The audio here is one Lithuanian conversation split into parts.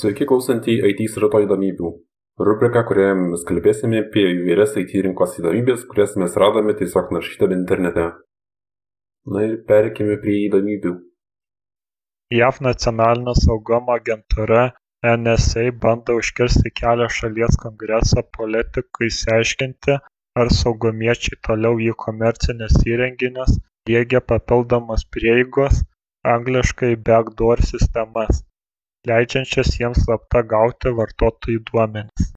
Sveiki klausantieji IT srato įdomybių. Rubrika, kurioje mes kalbėsime apie įvairias IT rinkos įdomybės, kurias mes radome tiesiog naršydami internete. Na ir perkime prie įdomybių. JAV nacionalinio saugumo agentūra NSA bando užkirsti kelią šalies kongreso politikui išsiaiškinti, ar saugumiečiai toliau į komercinius įrenginius diegia papildomas prieigos angliškai backdoor sistemas leidžiančias jiems slapta gauti vartotojų duomenis.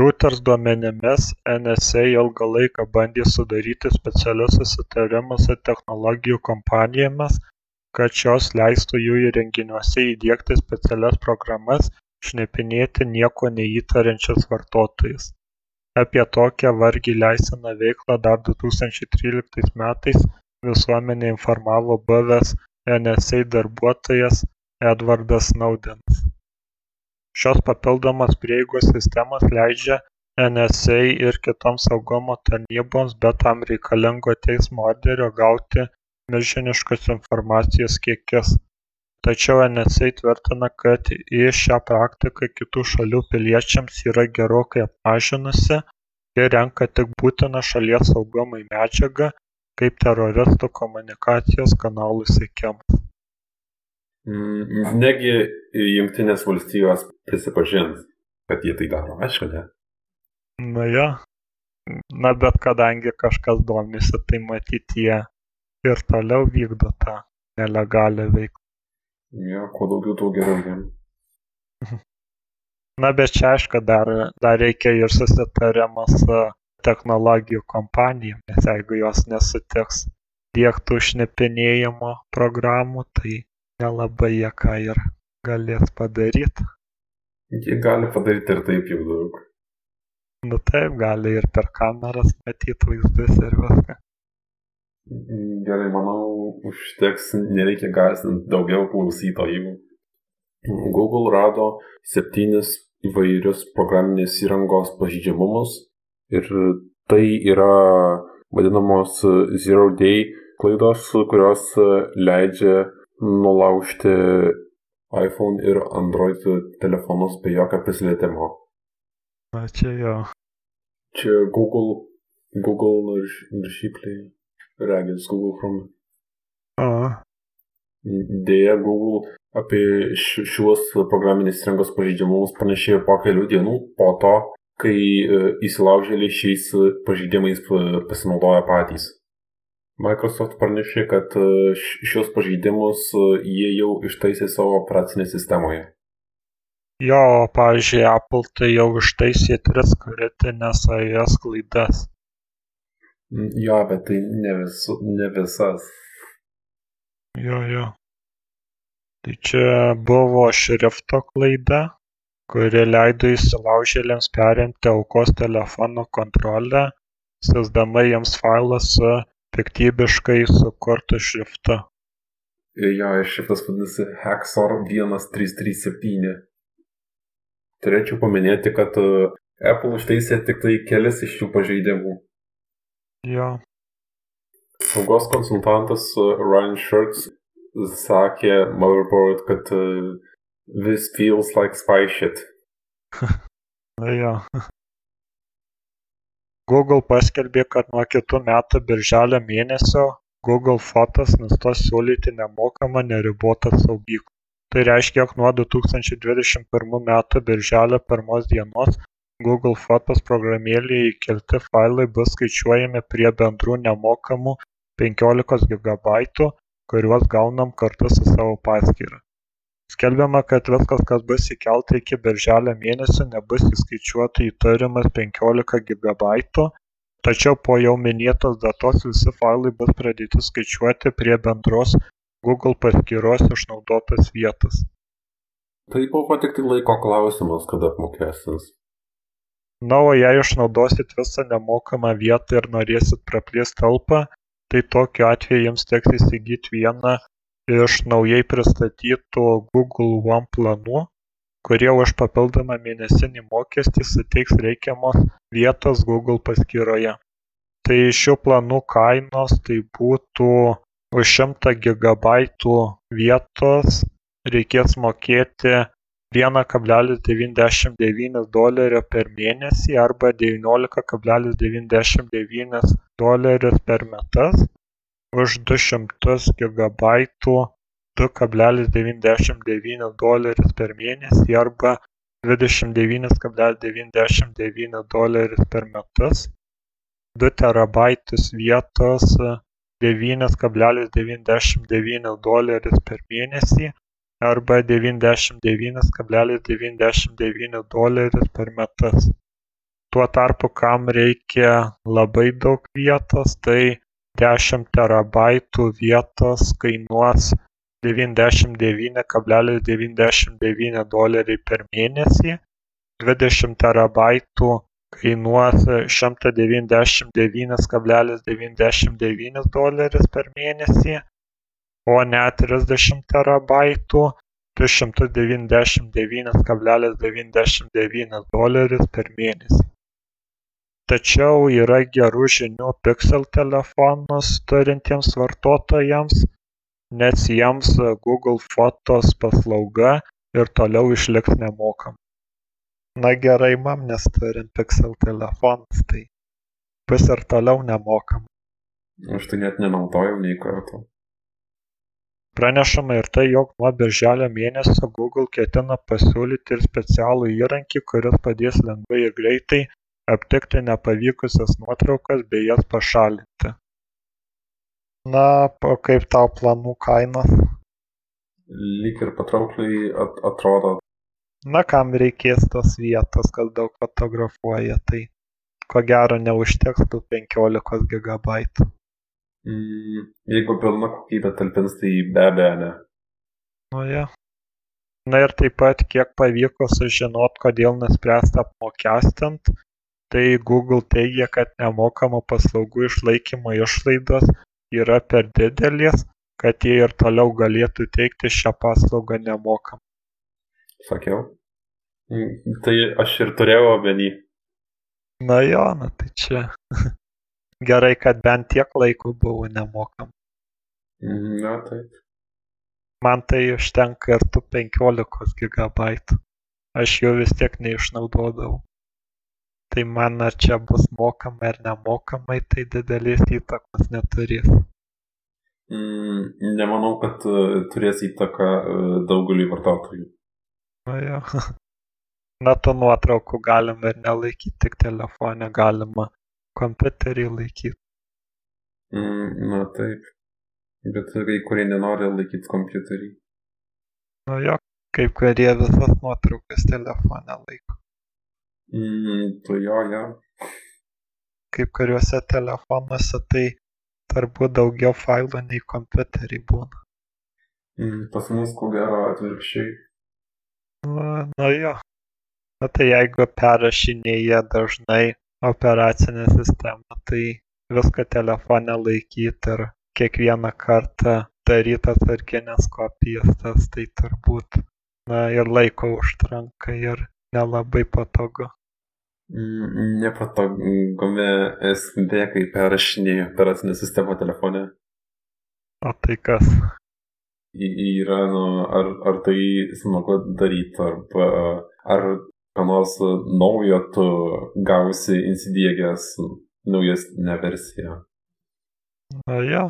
Reuters duomenimis nsa ilgą laiką bandė sudaryti specialius susitarimus su technologijų kompanijomis kad šios leistų jų įrenginiuose įdiegti specialias programas šnipinėti nieko neįtariančius vartotojus. Apie tokią vargiai leistiną veiklą dar 2013 metais visuomenę informavo buvęs nsa darbuotojas edvardas snaudenas šios papildomos prieigos sistemos leidžia nsa ir kitoms saugumo tarnyboms be tam reikalingo teismo orderio gauti milžiniškus informacijos kiekius tačiau nsa tvirtina kad į šią praktiką kitų šalių piliečiams yra gerokai apmažinusi ir renka tik būtiną šalies saugumui medžiagą kaip teroristų komunikacijos kanalų sekimas negi Junktinės valstijos prisipažins, kad jie tai daro, aišku, ne? Na jo. Na bet kadangi kažkas domisi, tai matyti jie ir toliau vykdo tą nelegalią veiklą. Jo, kuo daugiau, tuo geriau jiem. Na bet čia aišku, dar, dar reikia ir susitarimo su technologijų kompanijom, nes jeigu jos nesutiks dėktų šnipinėjimo programų, tai nelabai jie ką ir galės padaryt. Jie gali padaryti ir taip jau daug. Nu taip, gali ir per kameras matyti vaizdus ir viską. Gerai, manau, užteks, nereikia gazdinti daugiau klausytojų. Google rado septynis įvairius programinės įrangos pažydžiamumus ir tai yra vadinamos zero day klaidos, kurios leidžia nulaužti iPhone ir Android telefonus be jokio prisilietimo. Na čia jo. Čia Google, Google naršyklėje, regis Google Chrome. A. Deja, Google apie šiuos programinės įrangos pažeidimus pranešė po kelių dienų po to, kai e, įsilaužėliai šiais pažeidimais pasinaudoja patys. Microsoft pranešė, kad e, šios pažeidimus e, jie jau ištaisė savo operacinėje sistemoje. Jo, pavyzdžiui, Apple tai jau ištaisė tris kritinės iOS klaidas. Mm, jo, bet tai ne, visu, ne visas. Jo, jo. Tai čia buvo šrifto klaida, kuri leido įsilaužėliams perimti aukos telefono kontrolę, siūsdama jiems failą su piktybiškai sukurtu šriftu. Jo, šriftas vadinasi Hexor 1337. Turėčiau paminėti, kad e, Apple ištaisė tik tai kelis iš šių pažeidimų. Jo. Saugos konsultantas e, Ryan Shirts sakė Motherboard, kad e, this feels like spy shit. Na jo google paskelbė kad nuo kitų metų birželio mėnesio google photos nustos siūlyti nemokamą neribotą saugyklą. Tai reiškia jog nuo 2021 metų birželio 1 dienos google photos programėlėje įkelti failai bus skaičiuojami prie bendrų nemokamų 15 gigabaitų kuriuos gaunam kartu su savo paskyra skelbiama kad viskas kas bus įkelta iki birželio mėnesio nebus įskaičiuota į turimas penkiolika gigabaitų tačiau po jau minėtos datos visi failai bus pradėti skaičiuoti prie bendros google paskyros išnaudotos vietos tai buvo tik tai laiko klausimas kada apmokestins? Na o jei išnaudosit visą nemokamą vietą ir norėsit praplėst talpą tai tokiu atveju jums teks įsigyt vieną iš naujai pristatytų google one planų kurie už papildomą mėnesinį mokestį suteiks reikiamos vietos google paskyroje. Tai šių planų kainos tai būtų už šimtą gigabaitų vietos reikės mokėti 1,99 dolerio per mėnesį arba 19,99 dolerius per metus už 200 gigabaitų 2,99 dolerius per mėnesį arba 29,99 dolerius per metus 2 terabaitus vietos 9,99 dolerius per mėnesį arba 99,99 dolerius per metus. Tuo tarpu kam reikia labai daug vietos, tai 10 terabaitų vietos kainuos 99,99 doleriai per mėnesį, 20 terabaitų kainuos 199,99 dolerius per mėnesį, o net 30 terabaitų 299,99 dolerius per mėnesį. Tačiau yra gerų žinių Pixel telefonus turintiems vartotojams, nes jiems Google Fotos paslauga ir toliau išliks nemokama. Na gerai mam, nes turint Pixel telefonus, tai bus ir toliau nemokama. Aš tai net nenaudojau nei karto. Pranešama ir tai, jog nuo birželio mėnesio Google ketina pasiūlyti ir specialų įrankį, kuris padės lengvai ir greitai aptikti nepavykusias nuotraukas bei jas pašalinti. Na, o kaip tau planų kainos? Lyg ir patraukliai at atrodo. Na, kam reikės tos vietos, kas daug fotografuoja, tai ko gero neužteks tų 15 gigabaitų. Mm, jeigu pilna kokybė talpins, tai be abejo ne. Nu, ja. Na ir taip pat, kiek pavyko sužinot, kodėl nuspręsta apmokestint, tai Google teigia, kad nemokamų paslaugų išlaikymo išlaidos yra per didelės, kad jie ir toliau galėtų teikti šią paslaugą nemokamai. Sakiau. Tai aš ir turėjau omeny. Na jo, na tai čia. Gerai, kad bent tiek laiko buvo nemokama. Mm, Na taip. Man tai užtenka ir tų 15 gigabaitų. Aš jų vis tiek neišnaudodavau. Tai man ar čia bus mokamai ar nemokamai, tai didelės įtakos neturės. Mm, Nemanau, kad e, turės įtaką e, daugeliui vartotojų. Na jo. Na, tų nuotraukų galima ir nelaikyti tik telefone, galima kompiuterį laikyti. Mm, Na taip. Bet kai kurie nenori laikyti kompiuterį. Na jo, kaip kurie visas nuotraukas telefone laiko. Mm, Tu jo, jo. Kaip kuriuose telefonuose tai turbūt daugiau failų nei kompiuterį būna. Mm, Pas mus ko gero atvirkščiai. Na, na jo. Na tai jeigu perrašinėja dažnai operacinę sistemą, tai viską telefone laikyti ir kiekvieną kartą daryti atsarginės kopijas, tas tai turbūt, na ir laiko užtrunka ir nelabai patogu. Mm, Nepatogome esmė, kai perrašinėjai operacinę sistemą telefone. O tai kas? Y- Yra, nu, ar, ar tai smagu daryti, arba ar ką nors naujo tu gausi įsidėgęs naujesnę versiją. Na jo,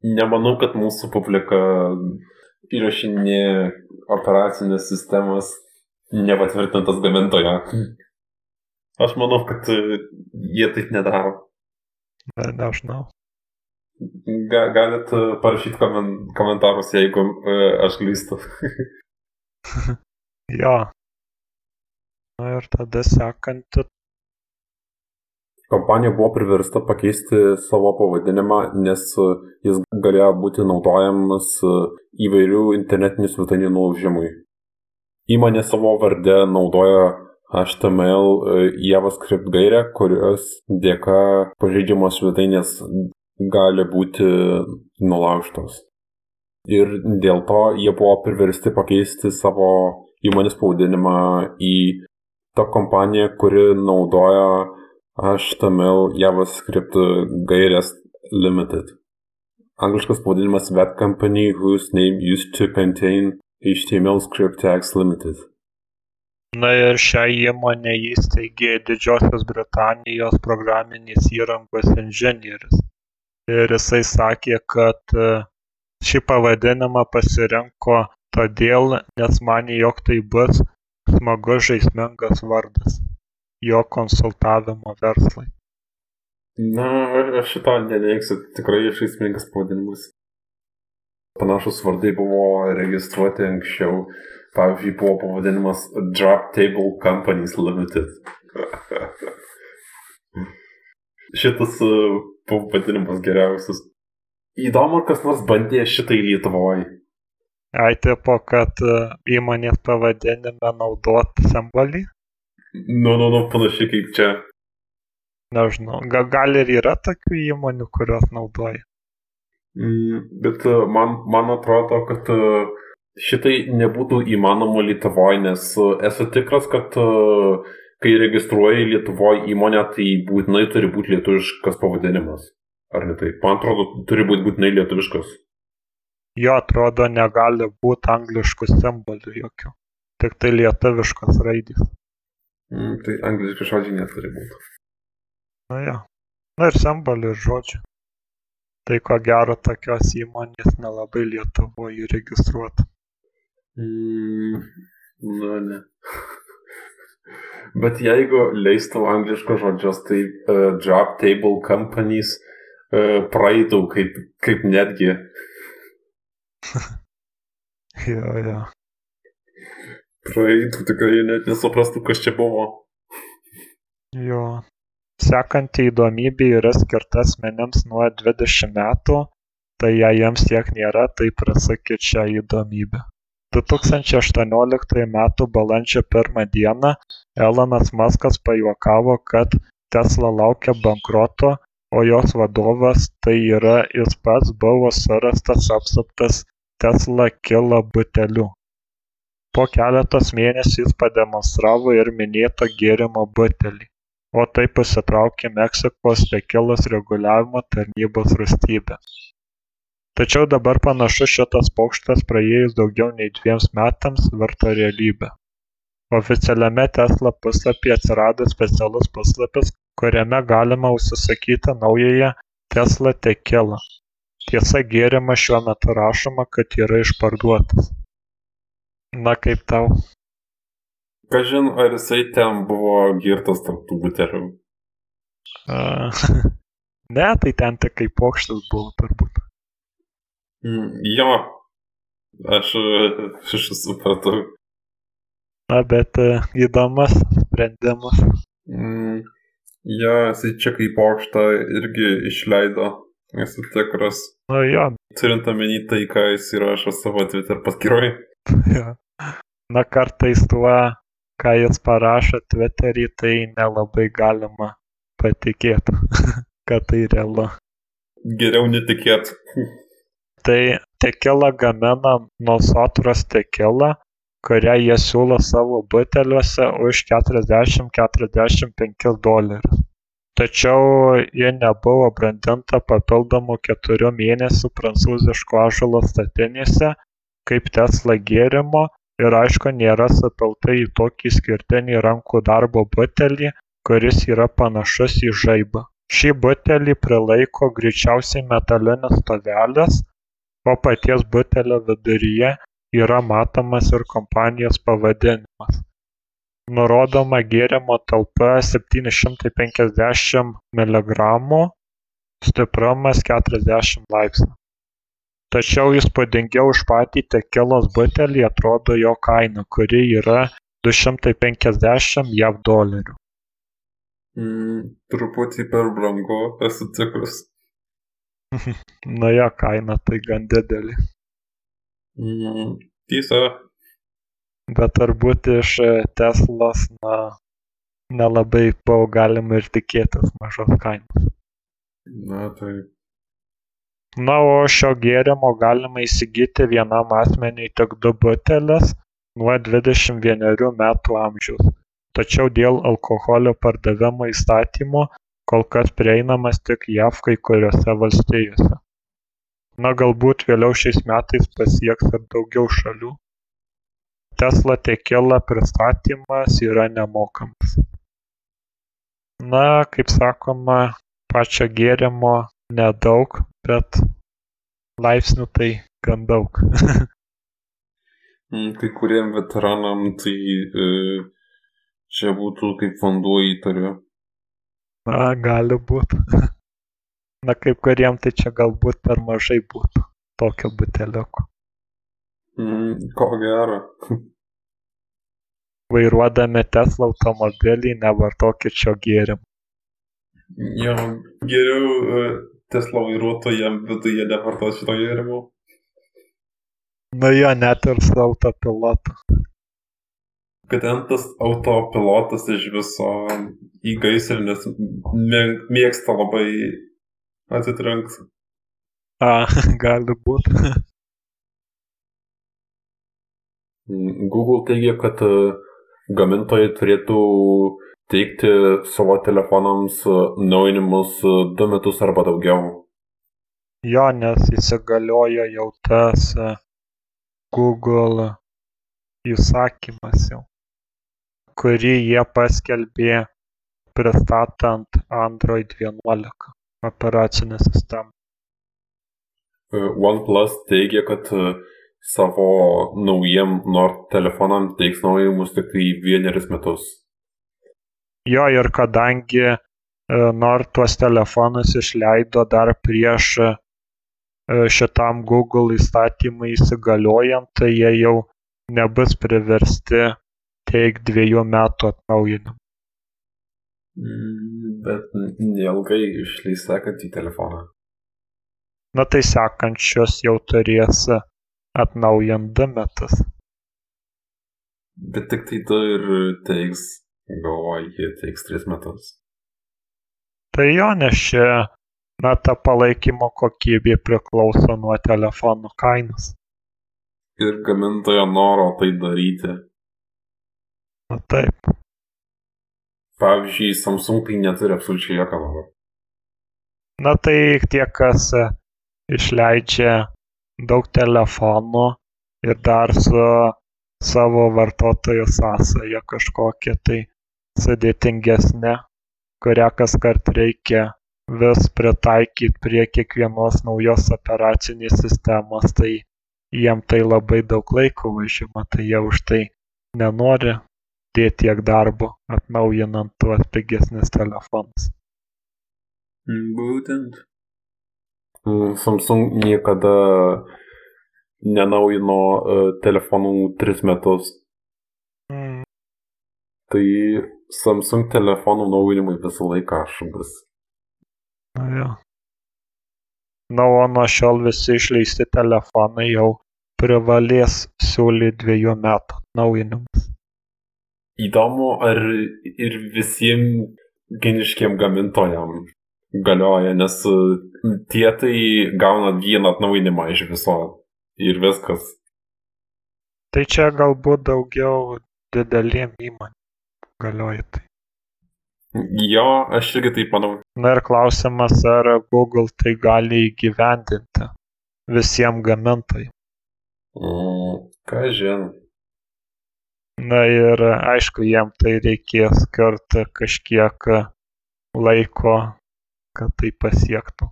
Nemanau, kad mūsų publika įrašinė operacinės sistemas nepatvirtintas gamintojo. Aš manau, kad e, jie taip nedaro. ne, nežinau. Ga, galit e, parašyti komen, komentarus, jeigu e, aš klystu. Jo. Na ir tada sekanti Kompanija buvo priversta pakeisti savo pavadinimą, nes jis galėjo būti naudojamas įvairių internetinių svetainių nulaužimui. Įmonė savo vardę naudoja HTML e, JavaScript gairę, kurios dėka pažeidžiamos svetainės gali būti nulaužtos. Ir dėl to jie buvo priversti pakeisti savo įmonės pavadinimą į tą kompaniją, kuri naudoja HTML JavaScript gairės Limited. Angliškas pavadinimas That Company Whose Name Used to Contain HTML Script Tags Limited. Na ir šią įmonę įsteigė Didžiosios Britanijos programinės įrangos inžinierius. Ir jisai sakė, kad e, šį pavadinimą pasirinko todėl, nes manė, jog tai bus smagus žaismingas vardas jo konsultavimo verslui. Na, aš šito neneigsiu, tikrai žaismingas pavadinimas. Panašus vardai buvo registruoti anksčiau pavyzdžiui, buvo pavadinimas Drop Table Companies Limited. Šitas e, pavadinimas geriausias. Įdomu, ar kas nors bandė šitai Lietuvoje. Ai, tipo, kad e, įmonės pavadinime naudot simbolį? Nu, nu, nu, panašiai kaip čia. Nežinau, gal, gal ir yra tokių įmonių, kurios naudoja. Mm, bet e, man, man atrodo, kad uh, šitai nebūtų įmanoma Lietuvoje, nes e, esu tikras, kad e, kai registruoji Lietuvoje įmonę, tai būtinai turi būti lietuviškas pavadinimas. Ar ne taip? Man atrodo, turi būti būtinai lietuviškas. Jo atrodo, negali būti angliškų simbolių jokių. Tik tai lietuviškas raidys. Mm, tai angliški žodžiai neturi būti. Na jo. Na ir simbolių ir žodžių. Tai ko gero tokios įmonės nelabai Lietuvoje registruota. Mm, nu, ne. Bet jeigu leistum angliškus žodžius, tai uh, job table companies uh, praeitų kaip, kaip netgi. jo, jo. Praeitų tikrai net nesuprastų, kas čia buvo. Jo. Sekanti įdomybė yra skirta asmenims nuo 20 metų, tai jei jiems tiek nėra, tai prasakit šią įdomybę du tūkstančiai aštuonioliktųjų metų balandžio pirmą dieną elonas maskas pajuokavo kad tesla laukia bankroto o jos vadovas tai yra jis pats buvo surastas apsuptas tesla kilo butelių po keletos mėnesių jis pademonstravo ir minėto gėrimo butelį. O taip pasitraukė meksikos tekilos reguliavimo tarnybos rūstybė tačiau dabar panašu šitas pokštas praėjus daugiau nei dviems metams virto realybe oficialiame tesla puslapyje atsirado specialus puslapis kuriame galima užsisakyti naująją tesla tekilą tiesa gėrimas šiuo metu rašoma kad yra išparduotas na kaip tau Kažin, ar jisai ten buvo girtas tarp tų butelių? Uh, ne, tai ten tik kaip pokštas buvo turbūt. Mm, jo, aš, aš supratau. Na, bet e, įdomus sprendimas. Mm, jo, jisai čia kaip pokštą irgi išleido, esu tikras. Nu jo. Turint omeny tai, ką jis įrašo savo Twitter paskyroje. Jo. Na, kartais tuo, ką jis parašo Twitterį, tai nelabai galima patikėti, kad tai realu. Geriau netikėt tai tekila gamina nosotros tekilą kurią jie siūlo savo buteliuose už keturiasdešimt keturiasdešimt penkis dolerius. Tačiau ji nebuvo brandinta papildomų keturių mėnesių prancūziško ąžuolo statinėse kaip tesla gėrimo ir aišku nėra supilta į tokį išskirtinį rankų darbo butelį kuris yra panašus į žaibą. Šį butelį prilaiko greičiausiai metalinės stovelės o paties butelio viduryje yra matomas ir kompanijos pavadinimas. Nurodoma gėrimo talpa septyni šimtai penkiasdešimt miligramų stiprumas keturiasdešimt laipsnių. Tačiau įspūdingiau už patį tekilos butelį atrodo jo kaina kuri yra 250 jav dolerių. Mm, truputį per brangu esu tikras Na jo kaina tai gan didelė. Mm, tiesa. Bet turbūt iš e, Teslos, na, nelabai buvo galima ir tikėtis mažos kainos. Na, tai. Na, o šio gėrimo galima įsigyti vienam asmeniui tik du butelis nuo 21 metų amžiaus. Tačiau dėl alkoholio pardavimo įstatymų kol kas prieinamas tik jav kai kuriose valstijose na galbūt vėliau šiais metais pasieks ir daugiau šalių Tesla Tequila pristatymas yra nemokamas. Na, kaip sakoma, pačio gėrimo nedaug, bet laipsnių tai gan daug. Mm, kai kuriem veteranam tai e, čia būtų kaip vanduo įtariu. Na, gali būti. Na, kaip kuriem tai čia galbūt per mažai būtų tokio buteliuko. Mm, ko gero. Vairuodami Tesla automobilį nevartokit šio gėrimo. Jo, geriau e, Tesla vairuotojam viduje nevartos šito gėrimo. Nu jo, net ir su autopilotu. Kad ten tas autopilotas iš viso į gaisrinės mė- mėgsta labai atsitrenkti. A, gali būti. Google teigia, kad e, gamintojai turėtų teikti savo telefonams naujinimus e, du metus arba daugiau. Jo, nes įsigaliojo jau tas e, Google įsakymas jau, kurį jie paskelbė pristatant Android 11 operacinę sistemą. E, OnePlus teigia, kad e, savo naujiem Nord telefonam teiks naujinimus tik tai vienerius metus. Jo, ir kadangi e, Nord tuos telefonus išleido dar prieš šitam Google įstatymui įsigaliojant, tai jie jau nebus priversti teikti dviejų metų atnaujinimą. Mm, Bet neilgai išleis sekantį telefoną. Na tai sekančios jau turės atnaujint du metus. Bet tik tai du ir teiks, galvoju, jie teiks tris metus. Tai jo, nes čia, na, ta palaikymo kokybė priklauso nuo telefonų kainos. Ir gamintojo noro tai daryti. Na taip. Pavyzdžiui, Samsung tai neturi absoliučiai jokio noro. Na tai tie, kas e, išleidžia daug telefonų ir dar su savo vartotojo sąsaja kažkokia tai sudėtingesnė, kurią kas kart reikia vis pritaikyti prie kiekvienos naujos operacinės sistemos, tai jiem tai labai daug laiko užima, tai jie už tai nenori dėti tiek darbo atnaujinant tuos pigesnis telefonus. Būtent. Mm, Samsung niekada nenaujino e, telefonų tris metus. Mm. Tai Samsung telefonų naujinimai visą laiką šubas. Na jo. Na, o nuo šiol visi išleisti telefonai jau privalės siūlyti dviejų metų atnaujinimus. Įdomu, ar ir visiems geniškiem gamintojam galioja, nes tie tai gauna vieną atnaujinimą iš viso ir viskas. Tai čia galbūt daugiau dideliem įmonėm galioja tai. Jo, aš irgi taip manau. Na ir klausimas, ar Google tai gali įgyvendinti visiems gamintojams. Mm, ką žin. Na ir aišku, jiem tai reikės skirti kažkiek laiko, kad tai pasiektų.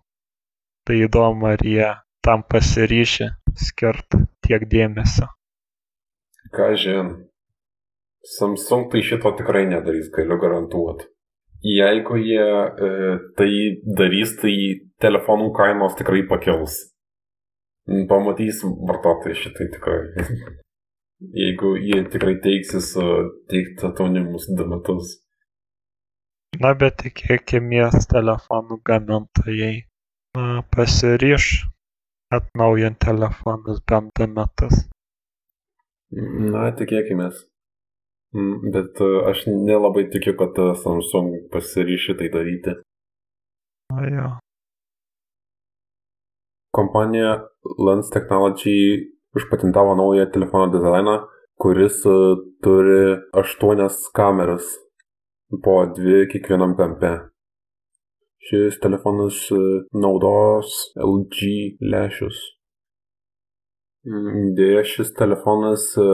Tai įdomu, ar jie tam pasiryšę skirti tiek dėmesio. Ką žin. Samsung tai šito tikrai nedarys, galiu garantuoti. Jeigu jie e, tai darys, tai telefonų kainos tikrai pakils. Pamatys vartotojai šitai tikrai. Jeigu jie tikrai teiksis teikti atnaujinimus du metus. Na, bet tikėkime, telefonų gamintojai na, pasiryš atnaujinti telefonus bent du metus. Na, tikėkime. Bet e, aš nelabai tikiu, kad e, Samsung pasiryši tai daryti. Na jo. Kompanija Lens Technology užpatentavo naują telefono dizainą, kuris e, turi aštuonias kameras, po dvi kiekvienam kampe. Šis telefonas e, naudos LG lešius. Mm, Dėja, šis telefonas e,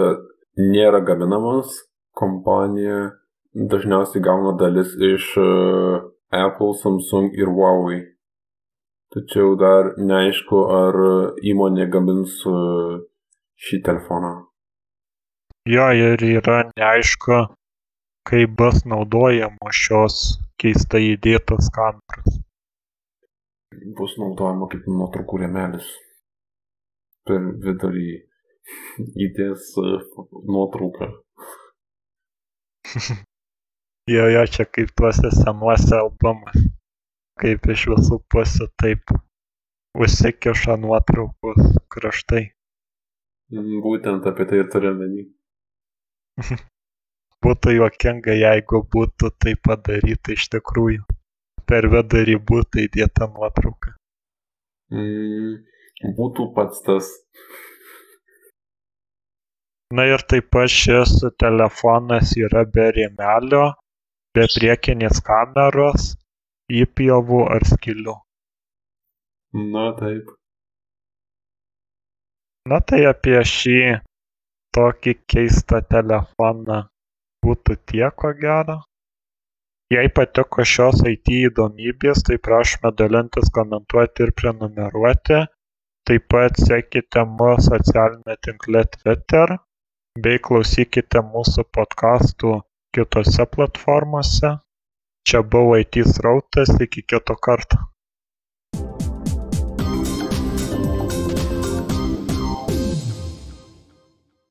nėra gaminamas, kompanija dažniausiai gauna dalis iš Apple, Samsung ir Huawei. Tačiau dar neaišku, ar įmonė gamins šį telefoną. Jo, ir yra neaišku, kaip bus naudojamos šios keistai įdėtos kameros. Bus naudojama kaip nuotraukų rėmelis. Per vidurį įdės e, nuotrauką. jo, jo, čia kaip tuose senuose albumas. Kaip iš visų pusių taip užsikiša nuotraukos kraštai. Būtent apie tai ir turiu menį. būtų juokinga, jeigu būtų tai padaryta iš tikrųjų. Per vidurį būtų įdėta nuotrauka. Mm, būtų pats tas. Na ir taip pat šis telefonas yra be rėmelio, be priekinės kameros, įpjovų ar skylių. Na taip. Na tai apie šį tokį keistą telefoną būtų tiek ko gero. Jei patiko šios IT įdomybės, tai prašome dalintis, komentuoti ir prenumeruoti. Taip pat sekite mus socialinėme tinkle Twitter bei klausykite mūsų podkastų kitose platformose. Čia buvo IT srautas, iki kito karto.